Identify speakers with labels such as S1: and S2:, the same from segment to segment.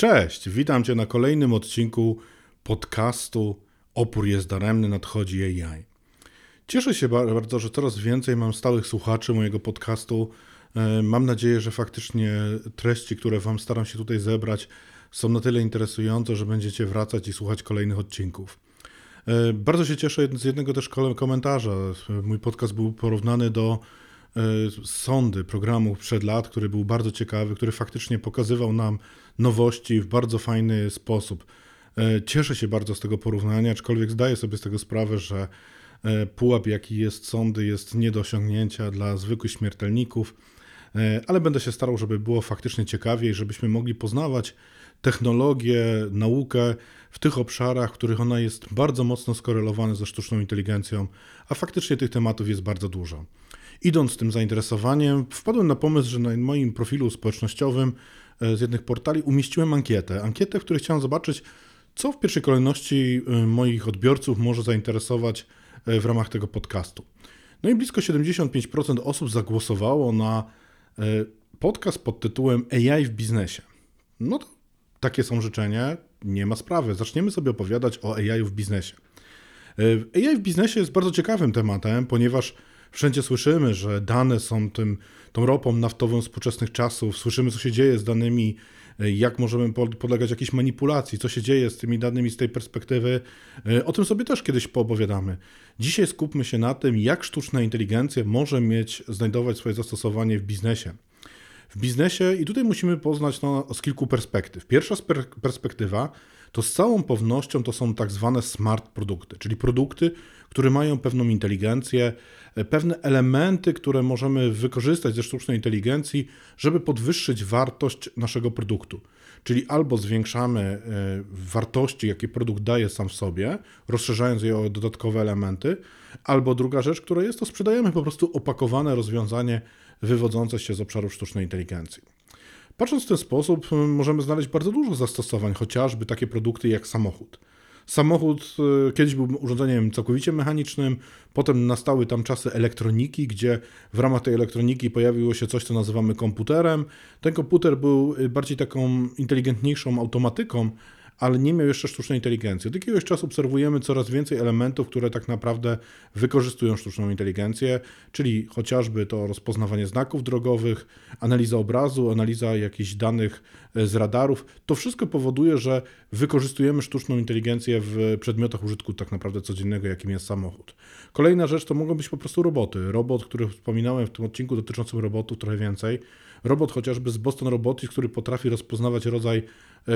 S1: Cześć, witam Cię na kolejnym odcinku podcastu Opór jest daremny, nadchodzi AI. Cieszę się bardzo, że coraz więcej mam stałych słuchaczy mojego podcastu. E, mam nadzieję, że faktycznie treści, które Wam staram się tutaj zebrać, są na tyle interesujące, że będziecie wracać i słuchać kolejnych odcinków. E, bardzo się cieszę z jednego też komentarza. Mój podcast był porównany do e, sądy programu przed lat, który był bardzo ciekawy, który faktycznie pokazywał nam nowości w bardzo fajny sposób. E, cieszę się bardzo z tego porównania, aczkolwiek zdaję sobie z tego sprawę, że e, pułap, jaki jest sądy, jest nie do osiągnięcia dla zwykłych śmiertelników, e, ale będę się starał, żeby było faktycznie ciekawiej, żebyśmy mogli poznawać technologię, naukę w tych obszarach, w których ona jest bardzo mocno skorelowana ze sztuczną inteligencją, a faktycznie tych tematów jest bardzo dużo. Idąc tym zainteresowaniem, wpadłem na pomysł, że na moim profilu społecznościowym z jednych portali umieściłem ankietę. Ankietę, w której chciałem zobaczyć, co w pierwszej kolejności y, moich odbiorców może zainteresować y, w ramach tego podcastu. No i blisko 75% osób zagłosowało na podcast pod tytułem AI w biznesie. No to takie są życzenia, nie ma sprawy. Zaczniemy sobie opowiadać o AI w biznesie. AI w biznesie jest bardzo ciekawym tematem, ponieważ wszędzie słyszymy, że dane są tym, tą ropą naftową współczesnych czasów, słyszymy, co się dzieje z danymi jak możemy podlegać jakiejś manipulacji, co się dzieje z tymi danymi z tej perspektywy. E, o tym sobie też kiedyś poopowiadamy. Dzisiaj skupmy się na tym, jak sztuczna inteligencja może mieć, znajdować swoje zastosowanie w biznesie. W biznesie, i tutaj musimy poznać no, z kilku perspektyw. Pierwsza perspektywa to z całą pewnością to są tak zwane smart produkty, czyli produkty, które mają pewną inteligencję, e, pewne elementy, które możemy wykorzystać ze sztucznej inteligencji, żeby podwyższyć wartość naszego produktu. Czyli albo zwiększamy e, wartości, jakie produkt daje sam w sobie, rozszerzając je o dodatkowe elementy, albo druga rzecz, która jest, to sprzedajemy po prostu opakowane rozwiązanie wywodzące się z obszarów sztucznej inteligencji. Patrząc w ten sposób, możemy znaleźć bardzo dużo zastosowań, chociażby takie produkty jak samochód. Samochód e, kiedyś był urządzeniem całkowicie mechanicznym, potem nastały tam czasy elektroniki, gdzie w ramach tej elektroniki pojawiło się coś, co nazywamy komputerem. Ten komputer był e, bardziej taką inteligentniejszą automatyką, ale nie miał jeszcze sztucznej inteligencji. Od jakiegoś czasu obserwujemy coraz więcej elementów, które tak naprawdę wykorzystują sztuczną inteligencję, czyli chociażby to rozpoznawanie znaków drogowych, analiza obrazu, analiza jakichś danych e, z radarów. To wszystko powoduje, że wykorzystujemy sztuczną inteligencję w przedmiotach użytku tak naprawdę codziennego, jakim jest samochód. Kolejna rzecz to mogą być po prostu roboty. Robot, który wspominałem w tym odcinku dotyczącym robotów trochę więcej. Robot chociażby z Boston Robotics, który potrafi rozpoznawać rodzaj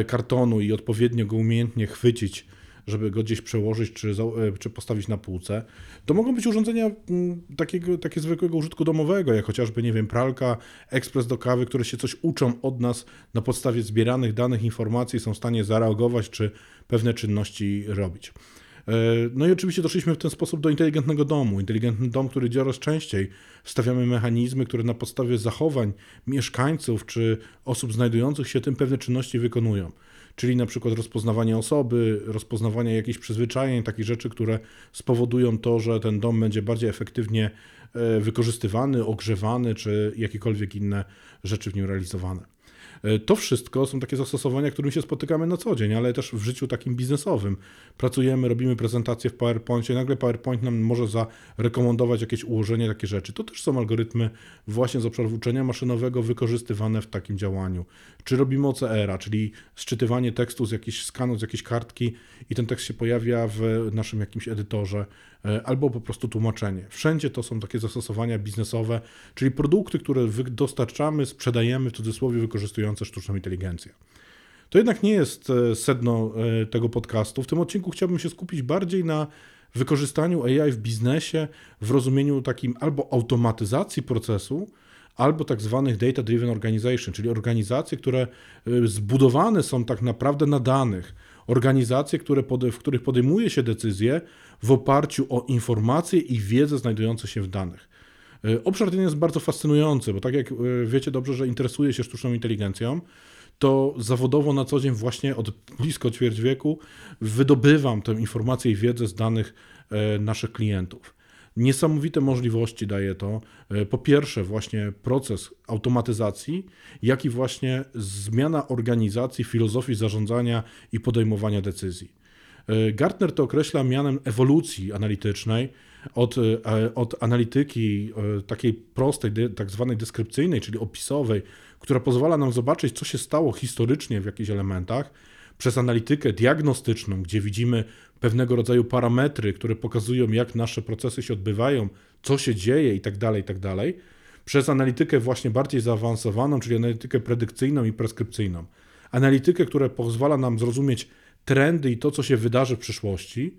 S1: kartonu i odpowiednio go umiejętnie chwycić, żeby go gdzieś przełożyć czy, e, czy postawić na półce, to mogą być urządzenia mm, takiego, takie zwykłego użytku domowego, jak chociażby, nie wiem, pralka, ekspres do kawy, które się coś uczą od nas na podstawie zbieranych danych, informacji, są w stanie zareagować czy pewne czynności robić. E, no i oczywiście doszliśmy w ten sposób do inteligentnego domu. Inteligentny dom, który coraz częściej wstawiamy mechanizmy, które na podstawie zachowań mieszkańców czy osób znajdujących się tym pewne czynności wykonują. Czyli na przykład rozpoznawanie osoby, rozpoznawanie jakichś przyzwyczajeń, takich rzeczy, które spowodują to, że ten dom będzie bardziej efektywnie e, wykorzystywany, ogrzewany, czy jakiekolwiek inne rzeczy w nim realizowane. E, to wszystko są takie zastosowania, którymi się spotykamy na co dzień, ale też w życiu takim biznesowym. Pracujemy, robimy prezentacje w PowerPoincie, nagle PowerPoint nam może zarekomendować jakieś ułożenie, takie rzeczy. To też są algorytmy właśnie z obszaru uczenia maszynowego wykorzystywane w takim działaniu. Czy robimy OCR-a, czyli szczytywanie tekstu z jakiejś skanu, z jakiejś kartki i ten tekst się pojawia w naszym jakimś edytorze, e, albo po prostu tłumaczenie. Wszędzie to są takie zastosowania biznesowe, czyli produkty, które dostarczamy, sprzedajemy w cudzysłowie wykorzystujące sztuczną inteligencję. To jednak nie jest e, sedno e, tego podcastu. W tym odcinku chciałbym się skupić bardziej na wykorzystaniu AI w biznesie w rozumieniu takim albo automatyzacji procesu, albo tak zwanych data-driven organization, czyli organizacje, które e, zbudowane są tak naprawdę na danych. Organizacje, które w których podejmuje się decyzje w oparciu o informacje i wiedzę znajdujące się w danych. Obszar ten jest bardzo fascynujący, bo tak jak wiecie dobrze, że interesuje się sztuczną inteligencją, to zawodowo na co dzień właśnie od blisko ćwierć wieku wydobywam tę informację i wiedzę z danych e, naszych klientów. Niesamowite możliwości daje to. E, po pierwsze, właśnie proces automatyzacji, jak i właśnie zmiana organizacji, filozofii zarządzania i podejmowania decyzji. E, Gartner to określa mianem ewolucji analitycznej od, od analityki takiej prostej, tak zwanej deskrypcyjnej, czyli opisowej, która pozwala nam zobaczyć, co się stało historycznie w jakichś elementach, przez analitykę diagnostyczną, gdzie widzimy pewnego rodzaju parametry, które pokazują, jak nasze procesy się odbywają, co się dzieje itd., tak itd., tak przez analitykę właśnie bardziej zaawansowaną, czyli analitykę predykcyjną i preskrypcyjną. Analitykę, która pozwala nam zrozumieć trendy i to, co się wydarzy w przyszłości,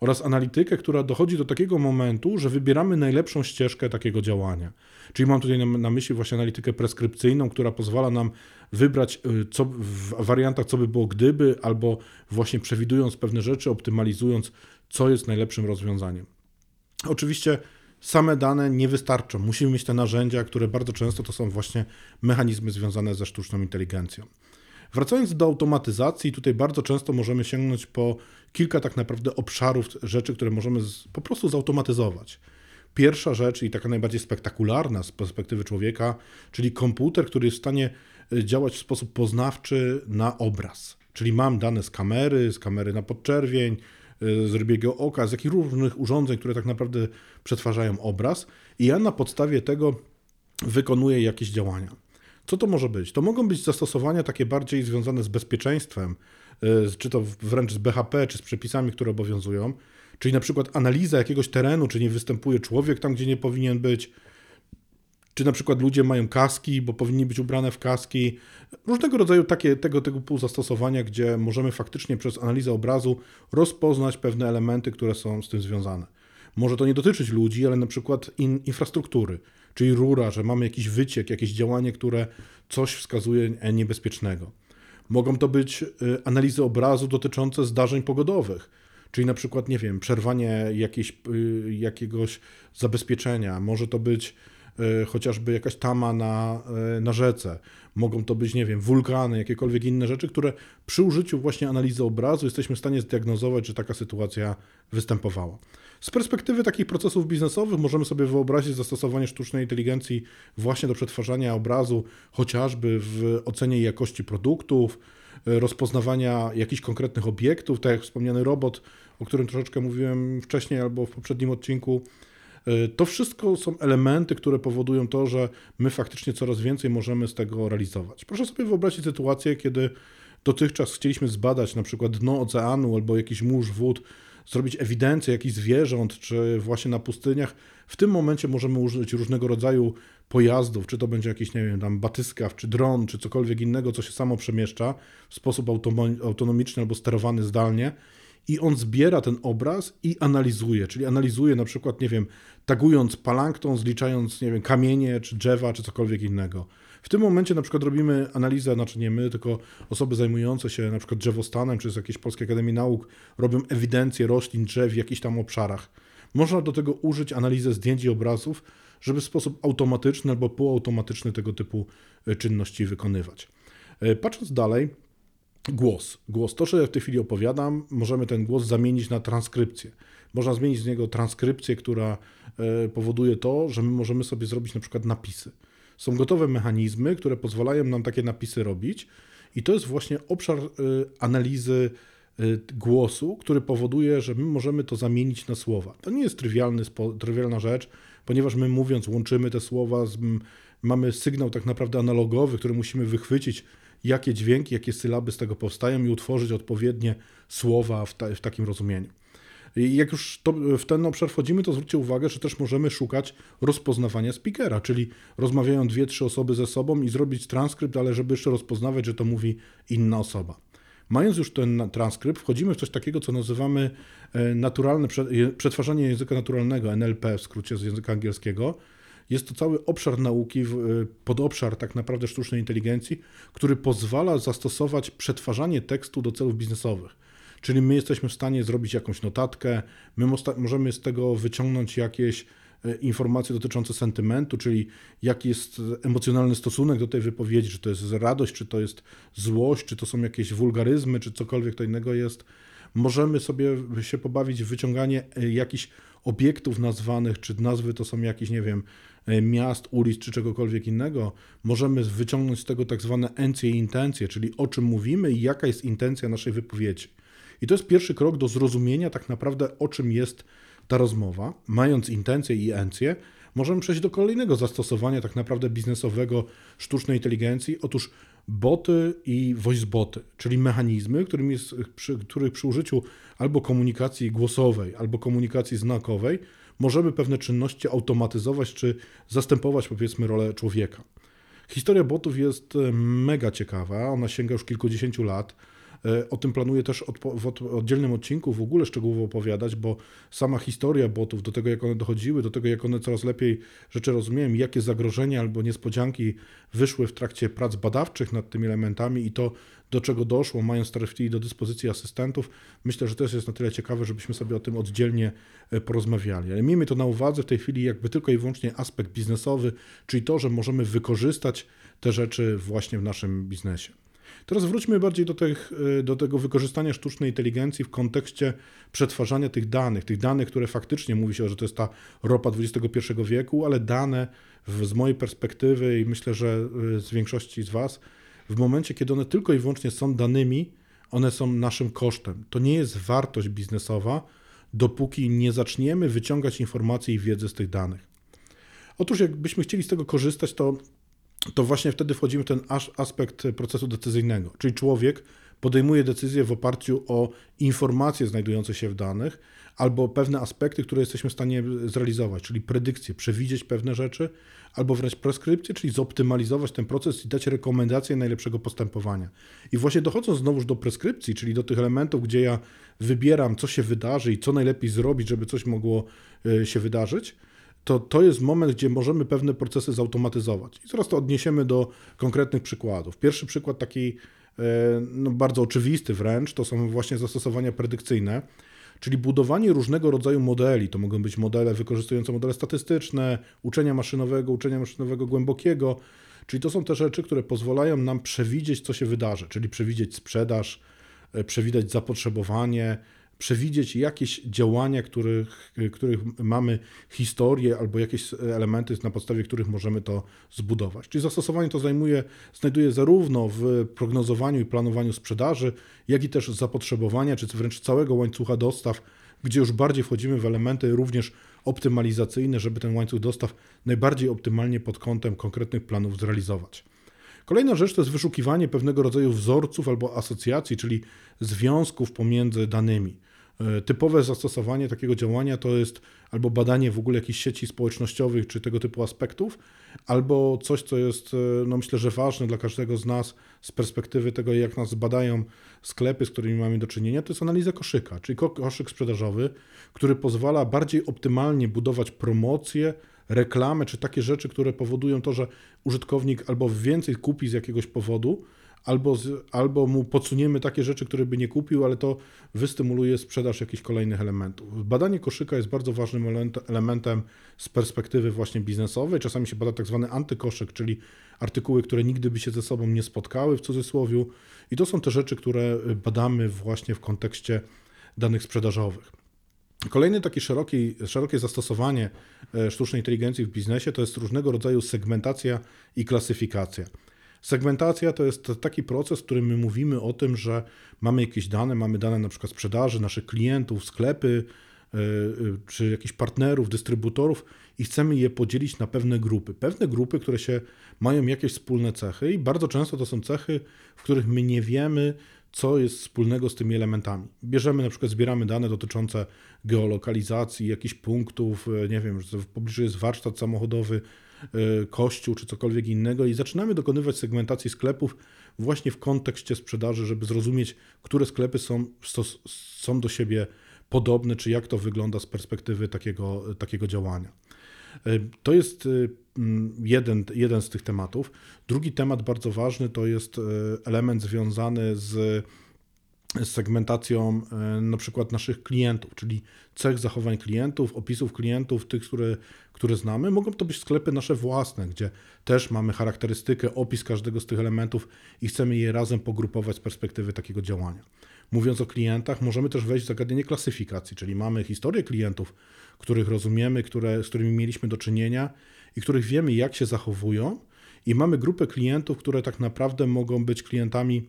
S1: oraz analitykę, która dochodzi do takiego momentu, że wybieramy najlepszą ścieżkę takiego działania. Czyli mam tutaj na, myśli właśnie analitykę preskrypcyjną, która pozwala nam wybrać y, co, w wariantach, co by było gdyby, albo właśnie przewidując pewne rzeczy, optymalizując, co jest najlepszym rozwiązaniem. Oczywiście same dane nie wystarczą. Musimy mieć te narzędzia, które bardzo często to są właśnie mechanizmy związane ze sztuczną inteligencją. Wracając do automatyzacji, tutaj bardzo często możemy sięgnąć po kilka tak naprawdę obszarów rzeczy, które możemy z, po prostu zautomatyzować. Pierwsza rzecz i taka najbardziej spektakularna z perspektywy człowieka, czyli komputer, który jest w stanie e, działać w sposób poznawczy na obraz. Czyli mam dane z kamery, z kamery na podczerwień, e, z rybiego oka, z jakich różnych urządzeń, które tak naprawdę przetwarzają obraz i ja na podstawie tego wykonuję jakieś działania. Co to może być? To mogą być zastosowania takie bardziej związane z bezpieczeństwem, y, czy to wręcz z BHP, czy z przepisami, które obowiązują, czyli na przykład analiza jakiegoś terenu, czy nie występuje człowiek tam, gdzie nie powinien być, czy na przykład ludzie mają kaski, bo powinni być ubrane w kaski. Różnego rodzaju takie, tego typu zastosowania, gdzie możemy faktycznie przez analizę obrazu rozpoznać pewne elementy, które są z tym związane. Może to nie dotyczyć ludzi, ale na przykład in, infrastruktury czyli rura, że mamy jakiś wyciek, jakieś działanie, które coś wskazuje niebezpiecznego. Mogą to być y, analizy obrazu dotyczące zdarzeń pogodowych, czyli na przykład, nie wiem, przerwanie y, jakiegoś zabezpieczenia. Może to być chociażby jakaś tama na, na rzece. Mogą to być, nie wiem, wulkany, jakiekolwiek inne rzeczy, które przy użyciu właśnie analizy obrazu jesteśmy w stanie zdiagnozować, że taka sytuacja występowała. Z perspektywy takich procesów biznesowych możemy sobie wyobrazić zastosowanie sztucznej inteligencji właśnie do przetwarzania obrazu, chociażby w ocenie jakości produktów, e, rozpoznawania jakichś konkretnych obiektów, tak jak wspomniany robot, o którym troszeczkę mówiłem wcześniej albo w poprzednim odcinku. E, to wszystko są elementy, które powodują to, że my faktycznie coraz więcej możemy z tego realizować. Proszę sobie wyobrazić sytuację, kiedy dotychczas chcieliśmy zbadać na przykład dno oceanu albo jakiś mórz wód zrobić ewidencję jakichś zwierząt, czy właśnie na pustyniach, w tym momencie możemy użyć różnego rodzaju pojazdów, czy to będzie jakiś, nie wiem, tam batyskaw, czy dron, czy cokolwiek innego, co się samo przemieszcza w sposób autonomiczny albo sterowany zdalnie i on zbiera ten obraz i analizuje, czyli analizuje na przykład, nie wiem, tagując plankton, zliczając, nie wiem, kamienie, czy drzewa, czy cokolwiek innego. W tym momencie na przykład robimy analizę, znaczy nie my, tylko osoby zajmujące się na przykład drzewostanem, czy z jakiejś Polskiej Akademii Nauk, robią ewidencję roślin, drzew w jakichś tam obszarach. Można do tego użyć analizę zdjęć i obrazów, żeby w sposób automatyczny albo półautomatyczny tego typu e, czynności wykonywać. E, patrząc dalej, głos. Głos. To, że ja w tej chwili opowiadam, możemy ten głos zamienić na transkrypcję. Można zmienić z niego transkrypcję, która e, powoduje to, że my możemy sobie zrobić na przykład napisy. Są gotowe mechanizmy, które pozwalają nam takie napisy robić, i to jest właśnie obszar y, analizy y, głosu, który powoduje, że my możemy to zamienić na słowa. To nie jest trywialny, trywialna rzecz, ponieważ my mówiąc łączymy te słowa, z, mamy sygnał tak naprawdę analogowy, który musimy wychwycić, jakie dźwięki, jakie sylaby z tego powstają i utworzyć odpowiednie słowa w, ta, w takim rozumieniu. I jak już to, w ten obszar wchodzimy, to zwróćcie uwagę, że też możemy szukać rozpoznawania speakera, czyli rozmawiają dwie, trzy osoby ze sobą i zrobić transkrypt, ale żeby jeszcze rozpoznawać, że to mówi inna osoba. Mając już ten transkrypt, wchodzimy w coś takiego, co nazywamy e, naturalne przetwarzanie języka naturalnego, NLP w skrócie z języka angielskiego. Jest to cały obszar nauki, e, podobszar tak naprawdę sztucznej inteligencji, który pozwala zastosować przetwarzanie tekstu do celów biznesowych. Czyli my jesteśmy w stanie zrobić jakąś notatkę, my możemy z tego wyciągnąć jakieś e, informacje dotyczące sentymentu, czyli jaki jest emocjonalny stosunek do tej wypowiedzi, czy to jest radość, czy to jest złość, czy to są jakieś wulgaryzmy, czy cokolwiek to innego jest. Możemy sobie się pobawić w wyciąganie e, jakichś obiektów nazwanych, czy nazwy to są jakieś, nie wiem, miast, ulic, czy czegokolwiek innego. Możemy wyciągnąć z tego tak zwane encje i intencje, czyli o czym mówimy i jaka jest intencja naszej wypowiedzi. I to jest pierwszy krok do zrozumienia tak naprawdę, o czym jest ta rozmowa. Mając intencje i encje, możemy przejść do kolejnego zastosowania tak naprawdę biznesowego sztucznej inteligencji. Otóż boty i voiceboty, czyli mechanizmy, którym jest, przy, których przy użyciu albo komunikacji głosowej, albo komunikacji znakowej możemy pewne czynności automatyzować czy zastępować powiedzmy rolę człowieka. Historia botów jest mega ciekawa, ona sięga już kilkudziesięciu lat. E, o tym planuję też w oddzielnym odcinku w ogóle szczegółowo opowiadać, bo sama historia botów, do tego jak one dochodziły, do tego jak one coraz lepiej rzeczy rozumieją, jakie zagrożenia albo niespodzianki wyszły w trakcie prac badawczych nad tymi elementami i to, do czego doszło, mając TRFT do dyspozycji asystentów, myślę, że też jest na tyle ciekawe, żebyśmy sobie o tym oddzielnie e, porozmawiali. Ale miejmy to na uwadze w tej chwili jakby tylko i wyłącznie aspekt biznesowy, czyli to, że możemy wykorzystać te rzeczy właśnie w naszym biznesie. Teraz wróćmy bardziej do, tych, y, do tego wykorzystania sztucznej inteligencji w kontekście przetwarzania tych danych, tych danych, które faktycznie mówi się, że to jest ta ropa XXI wieku, ale dane w, z mojej perspektywy i myślę, że y, z większości z Was, w momencie, kiedy one tylko i wyłącznie są danymi, one są naszym kosztem. To nie jest wartość biznesowa, dopóki nie zaczniemy wyciągać informacji i wiedzy z tych danych. Otóż, jakbyśmy chcieli z tego korzystać, to to właśnie wtedy wchodzimy w ten aspekt procesu decyzyjnego, czyli człowiek podejmuje decyzję w oparciu o informacje znajdujące się w danych albo pewne aspekty, które jesteśmy w stanie zrealizować, czyli predykcje, przewidzieć pewne rzeczy, albo wręcz preskrypcje, czyli zoptymalizować ten proces i dać rekomendacje najlepszego postępowania. I właśnie dochodząc znowuż do preskrypcji, czyli do tych elementów, gdzie ja wybieram, co się wydarzy i co najlepiej zrobić, żeby coś mogło e, się wydarzyć, to to jest moment, gdzie możemy pewne procesy zautomatyzować. I zaraz to odniesiemy do konkretnych przykładów. Pierwszy przykład taki e, no, bardzo oczywisty wręcz, to są właśnie zastosowania predykcyjne, czyli budowanie różnego rodzaju modeli. To mogą być modele wykorzystujące modele statystyczne, uczenia maszynowego, uczenia maszynowego głębokiego, czyli to są te rzeczy, które pozwalają nam przewidzieć, co się wydarzy, czyli przewidzieć sprzedaż, e, przewidzieć zapotrzebowanie, przewidzieć jakieś działania, których, których mamy historię albo jakieś elementy, na podstawie których możemy to zbudować. Czyli zastosowanie to zajmuje, znajduje zarówno w prognozowaniu i planowaniu sprzedaży, jak i też zapotrzebowania, czy wręcz całego łańcucha dostaw, gdzie już bardziej wchodzimy w elementy również optymalizacyjne, żeby ten łańcuch dostaw najbardziej optymalnie pod kątem konkretnych planów zrealizować. Kolejna rzecz to jest wyszukiwanie pewnego rodzaju wzorców albo asocjacji, czyli związków pomiędzy danymi. E, typowe zastosowanie takiego działania to jest albo badanie w ogóle jakichś sieci społecznościowych czy tego typu aspektów, albo coś, co jest, e, no myślę, że ważne dla każdego z nas z perspektywy tego, jak nas badają sklepy, z którymi mamy do czynienia, to jest analiza koszyka, czyli koszyk sprzedażowy, który pozwala bardziej optymalnie budować promocje, reklamy, czy takie rzeczy, które powodują to, że użytkownik albo więcej kupi z jakiegoś powodu, albo, z, albo mu podsuniemy takie rzeczy, które by nie kupił, ale to wystymuluje sprzedaż jakichś kolejnych elementów. Badanie koszyka jest bardzo ważnym elementem z perspektywy właśnie biznesowej. Czasami się bada tak zwany antykoszyk, czyli artykuły, które nigdy by się ze sobą nie spotkały w cudzysłowie. I to są te rzeczy, które badamy właśnie w kontekście danych sprzedażowych. Kolejne takie szerokie, szerokie zastosowanie e, sztucznej inteligencji w biznesie to jest różnego rodzaju segmentacja i klasyfikacja. Segmentacja to jest taki proces, w którym my mówimy o tym, że mamy jakieś dane, mamy dane na przykład sprzedaży, naszych klientów, sklepy, e, e, czy jakichś partnerów, dystrybutorów i chcemy je podzielić na pewne grupy. Pewne grupy, które się mają jakieś wspólne cechy i bardzo często to są cechy, w których my nie wiemy, co jest wspólnego z tymi elementami. Bierzemy na przykład, zbieramy dane dotyczące geolokalizacji, jakichś punktów, e, nie wiem, że w pobliżu jest warsztat samochodowy, e, kościół czy cokolwiek innego i zaczynamy dokonywać segmentacji sklepów właśnie w kontekście sprzedaży, żeby zrozumieć, które sklepy są, są do siebie podobne, czy jak to wygląda z perspektywy takiego, takiego działania. E, to jest jeden, jeden z tych tematów. Drugi temat bardzo ważny to jest element związany z z segmentacją e, na przykład naszych klientów, czyli cech zachowań klientów, opisów klientów, tych, które, które znamy. Mogą to być sklepy nasze własne, gdzie też mamy charakterystykę, opis każdego z tych elementów i chcemy je razem pogrupować z perspektywy takiego działania. Mówiąc o klientach, możemy też wejść w zagadnienie klasyfikacji, czyli mamy historię klientów, których rozumiemy, które, z którymi mieliśmy do czynienia i których wiemy, jak się zachowują, i mamy grupę klientów, które tak naprawdę mogą być klientami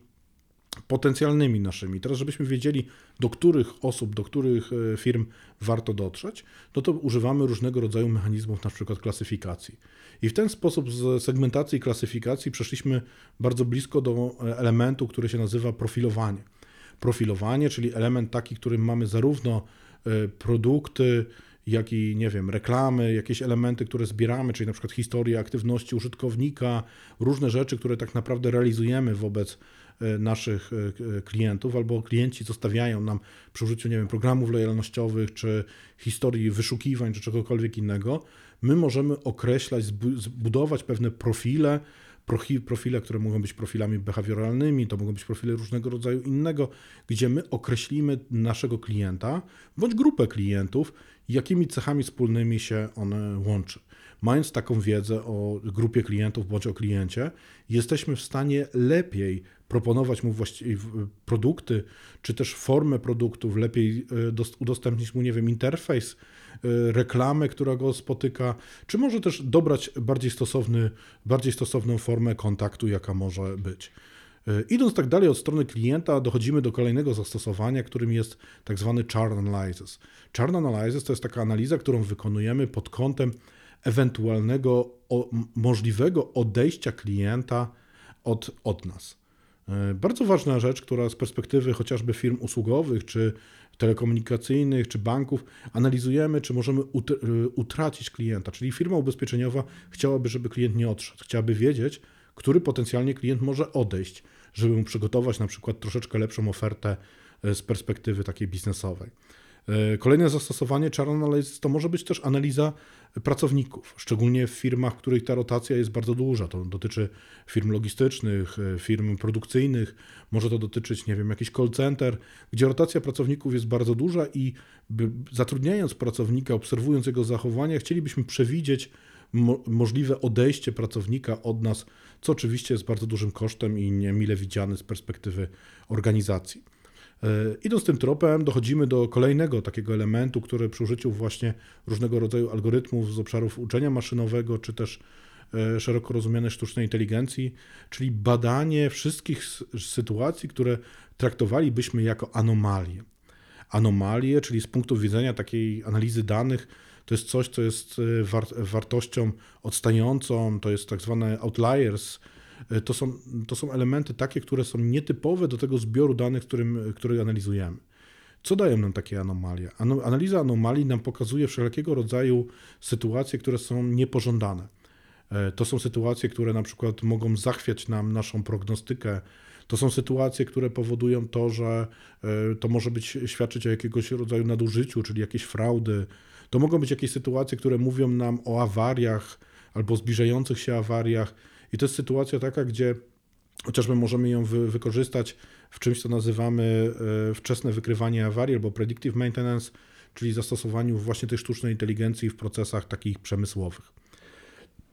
S1: potencjalnymi naszymi. Teraz, żebyśmy wiedzieli, do których osób, do których e, firm warto dotrzeć, no to używamy różnego rodzaju mechanizmów, na przykład klasyfikacji. I w ten sposób z segmentacji i klasyfikacji przeszliśmy bardzo blisko do e, elementu, który się nazywa profilowanie. Profilowanie, czyli element taki, którym mamy zarówno e, produkty, jak i, nie wiem, reklamy, jakieś elementy, które zbieramy, czyli na przykład historię aktywności użytkownika, różne rzeczy, które tak naprawdę realizujemy wobec E, naszych e, klientów, albo klienci zostawiają nam przy użyciu, nie wiem, programów lojalnościowych, czy historii wyszukiwań, czy czegokolwiek innego, my możemy określać, zbudować pewne profile, profile, które mogą być profilami behawioralnymi, to mogą być profile różnego rodzaju innego, gdzie my określimy naszego klienta bądź grupę klientów, jakimi cechami wspólnymi się one łączy. Mając taką wiedzę o grupie klientów bądź o kliencie, jesteśmy w stanie lepiej proponować mu produkty, czy też formę produktów, lepiej e, udostępnić mu, nie wiem, interfejs, e, reklamę, która go spotyka, czy może też dobrać bardziej, stosowny, bardziej stosowną formę kontaktu, jaka może być. E, idąc tak dalej od strony klienta, dochodzimy do kolejnego zastosowania, którym jest tak zwany churn analysis. Churn analysis to jest taka analiza, którą wykonujemy pod kątem ewentualnego o, możliwego odejścia klienta od, od nas. E, bardzo ważna rzecz, która z perspektywy chociażby firm usługowych, czy telekomunikacyjnych, czy banków, analizujemy, czy możemy e, utracić klienta. Czyli firma ubezpieczeniowa chciałaby, żeby klient nie odszedł, chciałaby wiedzieć, który potencjalnie klient może odejść, żeby mu przygotować na przykład troszeczkę lepszą ofertę e, z perspektywy takiej biznesowej. E, kolejne zastosowanie Churn Analysis to może być też analiza pracowników, szczególnie w firmach, w których ta rotacja jest bardzo duża. To dotyczy firm logistycznych, e, firm produkcyjnych, może to dotyczyć, nie wiem, jakiś call center, gdzie rotacja pracowników jest bardzo duża i zatrudniając pracownika, obserwując jego zachowania, chcielibyśmy przewidzieć mo możliwe odejście pracownika od nas, co oczywiście jest bardzo dużym kosztem i niemile widziane z perspektywy organizacji. E, idąc tym tropem, dochodzimy do kolejnego takiego elementu, który przy użyciu właśnie różnego rodzaju algorytmów z obszarów uczenia maszynowego, czy też e, szeroko rozumianej sztucznej inteligencji, czyli badanie wszystkich sytuacji, które traktowalibyśmy jako anomalie. Anomalie, czyli z punktu widzenia takiej analizy danych, to jest coś, co jest e, wartością odstającą, to jest tak zwane outliers, to są, to są elementy takie, które są nietypowe do tego zbioru danych, którym, który analizujemy. Co dają nam takie anomalie? Analiza anomalii nam pokazuje wszelkiego rodzaju sytuacje, które są niepożądane. E, to są sytuacje, które na przykład mogą zachwiać nam naszą prognostykę. To są sytuacje, które powodują to, że e, to może być świadczyć o jakiegoś rodzaju nadużyciu, czyli jakieś fraudy. To mogą być jakieś sytuacje, które mówią nam o awariach albo zbliżających się awariach. I to jest sytuacja taka, gdzie chociażby możemy ją wy, wykorzystać w czymś, co nazywamy e, wczesne wykrywanie awarii albo predictive maintenance, czyli zastosowaniu właśnie tej sztucznej inteligencji w procesach takich przemysłowych.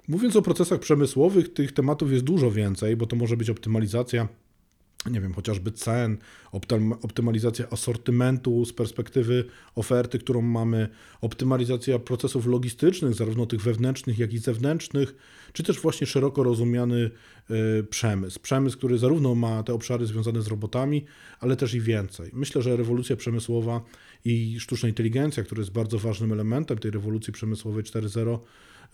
S1: Mówiąc o procesach przemysłowych, tych tematów jest dużo więcej, bo to może być optymalizacja nie wiem, chociażby cen, optym- optymalizacja asortymentu z perspektywy oferty, którą mamy, optymalizacja procesów logistycznych, zarówno tych wewnętrznych, jak i zewnętrznych, czy też właśnie szeroko rozumiany y, przemysł. Przemysł, który zarówno ma te obszary związane z robotami, ale też i więcej. Myślę, że rewolucja przemysłowa i sztuczna inteligencja, która jest bardzo ważnym elementem tej rewolucji przemysłowej 4.0,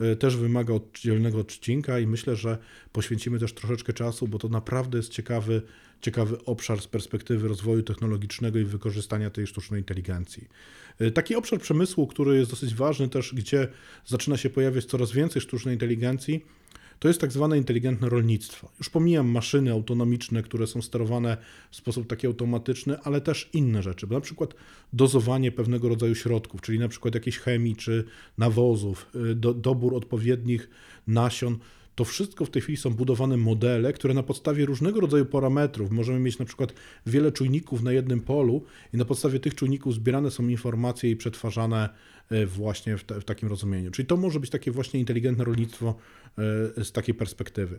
S1: y, też wymaga oddzielnego odcinka i myślę, że poświęcimy też troszeczkę czasu, bo to naprawdę jest ciekawy, ciekawy obszar z perspektywy rozwoju technologicznego i wykorzystania tej sztucznej inteligencji. Y, Taki obszar przemysłu, który jest dosyć ważny też, gdzie zaczyna się pojawiać coraz więcej sztucznej inteligencji, to jest tak zwane inteligentne rolnictwo. Już pomijam maszyny autonomiczne, które są sterowane w sposób taki automatyczny, ale też inne rzeczy, bo na przykład dozowanie pewnego rodzaju środków, czyli na przykład jakiejś chemii czy nawozów, y, do, dobór odpowiednich nasion. To wszystko w tej chwili są budowane modele, które na podstawie różnego rodzaju parametrów, możemy mieć na przykład wiele czujników na jednym polu i na podstawie tych czujników zbierane są informacje i przetwarzane e, właśnie w, te, w takim rozumieniu. Czyli to może być takie właśnie inteligentne rolnictwo e, z takiej perspektywy.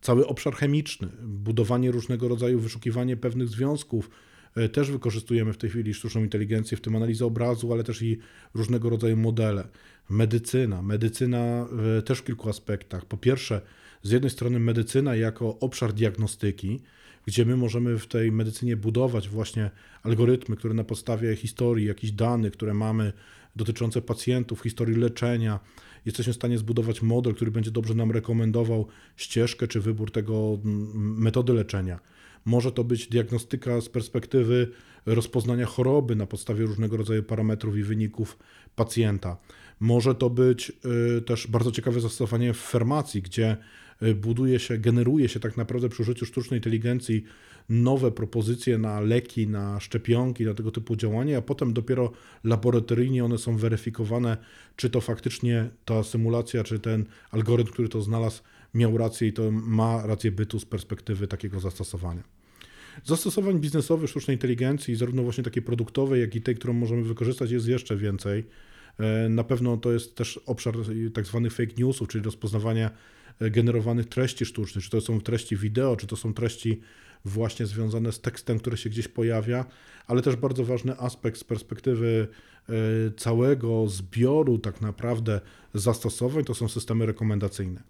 S1: Cały obszar chemiczny, budowanie różnego rodzaju, wyszukiwanie pewnych związków, też wykorzystujemy w tej chwili sztuczną inteligencję, w tym analizę obrazu, ale też i różnego rodzaju modele. Medycyna. Medycyna e, też w kilku aspektach. Po pierwsze, z jednej strony medycyna jako obszar diagnostyki, gdzie my możemy w tej medycynie budować właśnie algorytmy, które na podstawie historii, jakichś danych, które mamy dotyczące pacjentów, historii leczenia, jesteśmy w stanie zbudować model, który będzie dobrze nam rekomendował ścieżkę czy wybór tego mm, metody leczenia. Może to być diagnostyka z perspektywy rozpoznania choroby na podstawie różnego rodzaju parametrów i wyników pacjenta. Może to być y, też bardzo ciekawe zastosowanie w farmacji, gdzie y, buduje się, generuje się tak naprawdę przy użyciu sztucznej inteligencji nowe propozycje na leki, na szczepionki, na tego typu działania, a potem dopiero laboratoryjnie one są weryfikowane, czy to faktycznie ta symulacja, czy ten algorytm, który to znalazł, miał rację i to ma rację bytu z perspektywy takiego zastosowania. Zastosowań biznesowych sztucznej inteligencji, zarówno właśnie takiej produktowej, jak i tej, którą możemy wykorzystać, jest jeszcze więcej. E, Na pewno to jest też obszar tak zwanych fake newsów, czyli rozpoznawania e, generowanych treści sztucznych, czy to są treści wideo, czy to są treści właśnie związane z tekstem, który się gdzieś pojawia, ale też bardzo ważny aspekt z perspektywy e, całego zbioru tak naprawdę zastosowań to są systemy rekomendacyjne.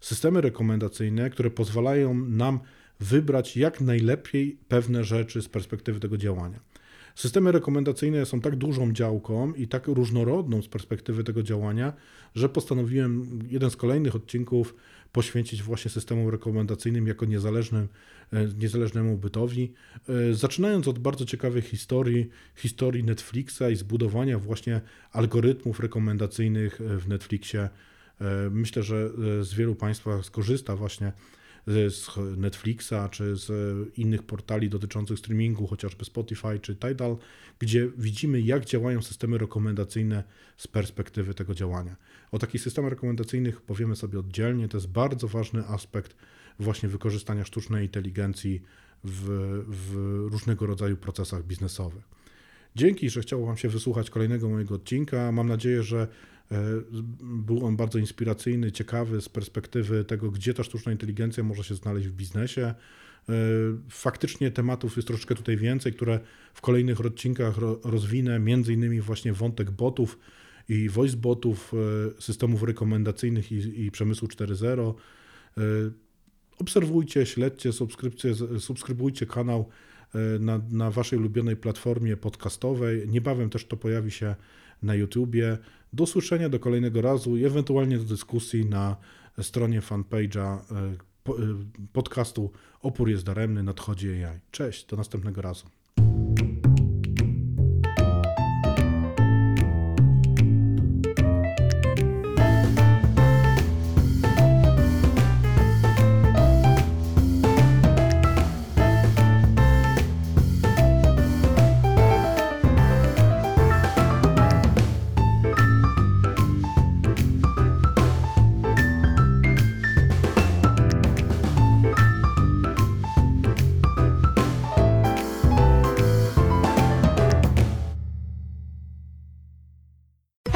S1: Systemy rekomendacyjne, które pozwalają nam wybrać jak najlepiej pewne rzeczy z perspektywy tego działania. Systemy rekomendacyjne są tak dużą działką i tak różnorodną z perspektywy tego działania, że postanowiłem jeden z kolejnych odcinków poświęcić właśnie systemom rekomendacyjnym jako niezależnym, e, niezależnemu bytowi. E, Zaczynając od bardzo ciekawej historii, historii Netflixa i zbudowania właśnie algorytmów rekomendacyjnych e, w Netflixie. E, Myślę, że e, z wielu Państwa skorzysta właśnie z z Netflixa czy z innych portali dotyczących streamingu, chociażby Spotify czy Tidal, gdzie widzimy, jak działają systemy rekomendacyjne z perspektywy tego działania. O takich systemach rekomendacyjnych powiemy sobie oddzielnie. To jest bardzo ważny aspekt właśnie wykorzystania sztucznej inteligencji w, w różnego rodzaju procesach biznesowych. Dzięki, że chciało Wam się wysłuchać kolejnego mojego odcinka. Mam nadzieję, że e, był on bardzo inspiracyjny, ciekawy z perspektywy tego, gdzie ta sztuczna inteligencja może się znaleźć w biznesie. E, Faktycznie tematów jest troszeczkę tutaj więcej, które w kolejnych odcinkach ro- rozwinę, między innymi właśnie wątek botów i voice botów, e, systemów rekomendacyjnych i, i przemysłu 4.0. E, Obserwujcie, śledźcie, subskrybujcie kanał na, na Waszej ulubionej platformie podcastowej. Niebawem też to pojawi się na YouTubie. Do usłyszenia do kolejnego razu i ewentualnie do dyskusji na stronie fanpage'a e, e, podcastu Opór jest daremny, nadchodzi AI. Cześć, do następnego razu.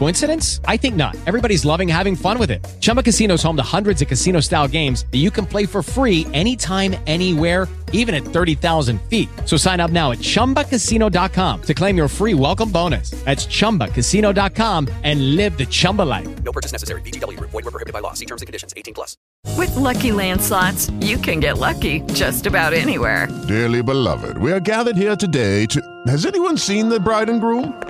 S2: Coincidence? I think not. Everybody's loving having fun with it. Chumba Casino is home to hundreds of casino style games that you can play for free anytime, anywhere, even at 30,000 feet. So sign up now at chumbacasino.com to claim your free welcome bonus. That's chumbacasino.com and live the Chumba life.
S3: No purchase necessary. VGW Group. Void were prohibited by law. See terms and conditions. 18 plus.
S4: With Lucky Land slots, you can get lucky just about anywhere.
S5: Dearly beloved, we are gathered here today to. Has anyone seen the bride and groom?